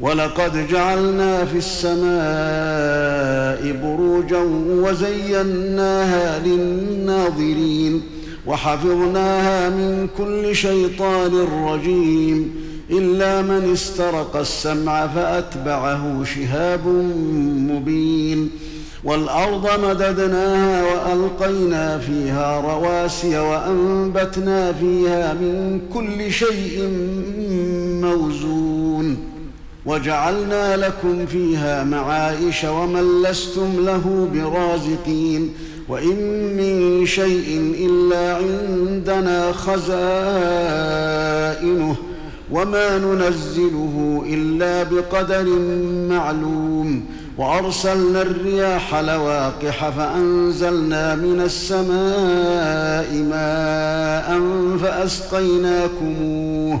ولقد جعلنا في السماء بروجا وزيناها للناظرين وحفظناها من كل شيطان رجيم إلا من استرق السمع فأتبعه شهاب مبين والأرض مددناها وألقينا فيها رواسي وأنبتنا فيها من كل شيء موزون وجعلنا لكم فيها معايش ومن لستم له برازقين وإن من شيء إلا عندنا خزائنه وما ننزله إلا بقدر معلوم وأرسلنا الرياح لواقح فأنزلنا من السماء ماء فأسقيناكموه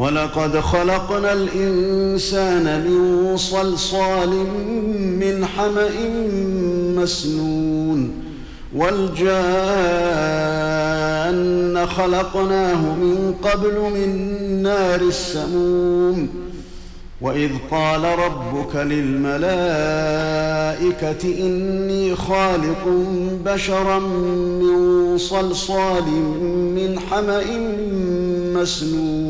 ولقد خلقنا الإنسان من صلصال من حمأ مسنون والجان خلقناه من قبل من نار السموم. وإذ قال ربك للملائكة إني خالق بشرا من صلصال من حمأ مسنون.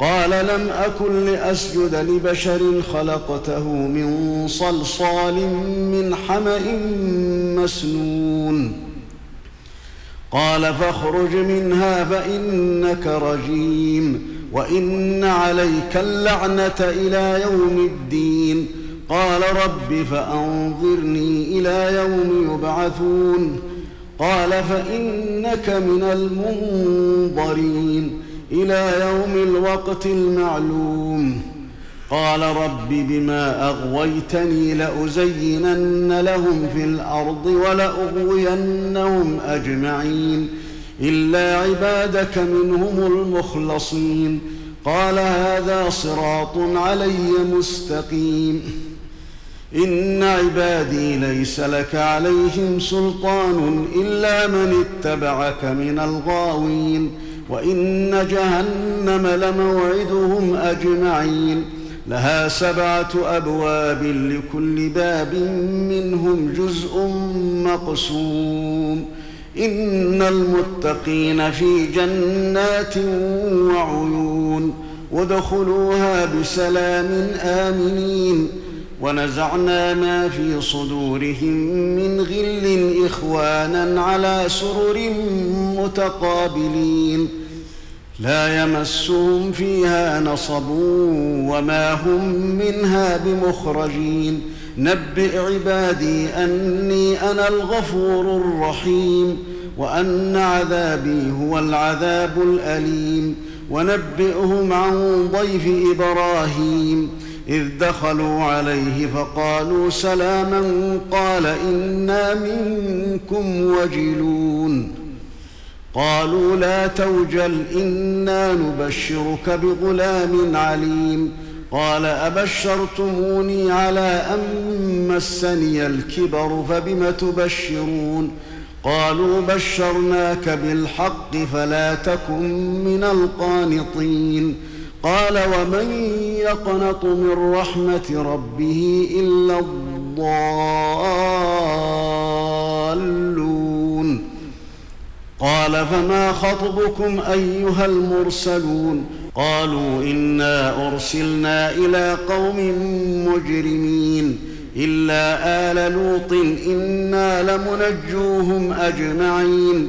قال لم أكن لأسجد لبشر خلقته من صلصال من حمأ مسنون. قال فاخرج منها فإنك رجيم وإن عليك اللعنة إلى يوم الدين. قال رب فأنظرني إلى يوم يبعثون. قال فإنك من المنظرين. إلى يوم الوقت المعلوم. قال رب بما أغويتني لأزينن لهم في الأرض ولأغوينهم أجمعين. إلا عبادك منهم المخلصين. قال هذا صراط علي مستقيم. إن عبادي ليس لك عليهم سلطان إلا من اتبعك من الغاوين. وإن جهنم لموعدهم أجمعين. لها سبعة أبواب لكل باب منهم جزء مقسوم. إن المتقين في جنات وعيون. وادخلوها بسلام آمنين. ونزعنا ما في صدورهم من غل إخوانا على سرر متقابلين. لا يمسهم فيها نصب وما هم منها بمخرجين. نبئ عبادي أني أنا الغفور الرحيم وأن عذابي هو العذاب الأليم. ونبئهم عن ضيف إبراهيم إذ دخلوا عليه فقالوا سلاما قال إنا منكم وجلون. قالوا لا توجل إنا نبشرك بغلام عليم. قال أبشرتموني على أن مسني الكبر فبم تبشرون؟ قالوا بشرناك بالحق فلا تكن من القانطين. قال ومن يقنط من رحمة ربه إلا الضالون قال فما خطبكم أيها المرسلون قالوا إنا أرسلنا إلى قوم مجرمين إلا آل لوط إنا لمنجوهم أجمعين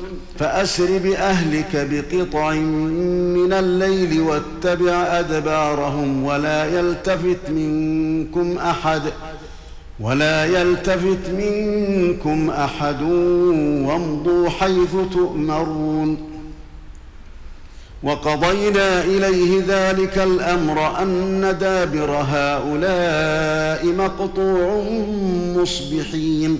فأسر بأهلك بقطع من الليل واتبع أدبارهم ولا يلتفت منكم أحد ولا يلتفت منكم أحد وامضوا حيث تؤمرون وقضينا إليه ذلك الأمر أن دابر هؤلاء مقطوع مصبحين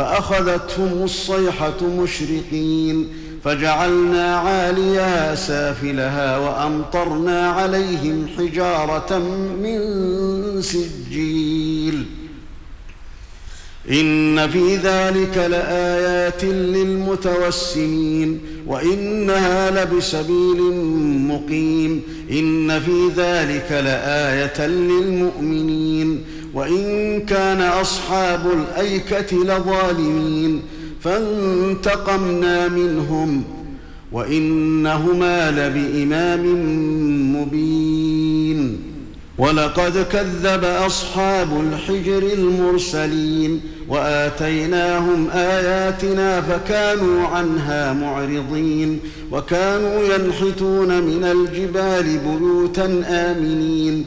فأخذتهم الصيحة مشرقين فجعلنا عاليها سافلها وأمطرنا عليهم حجارة من سجيل. إن في ذلك لآيات للمتوسمين وإنها لبسبيل مقيم. إن في ذلك لآية للمؤمنين. وإن كان أصحاب الأيكة لظالمين فانتقمنا منهم وإنهما لبإمام مبين. ولقد كذب أصحاب الحجر المرسلين وآتيناهم آياتنا فكانوا عنها معرضين وكانوا ينحتون من الجبال بيوتا آمنين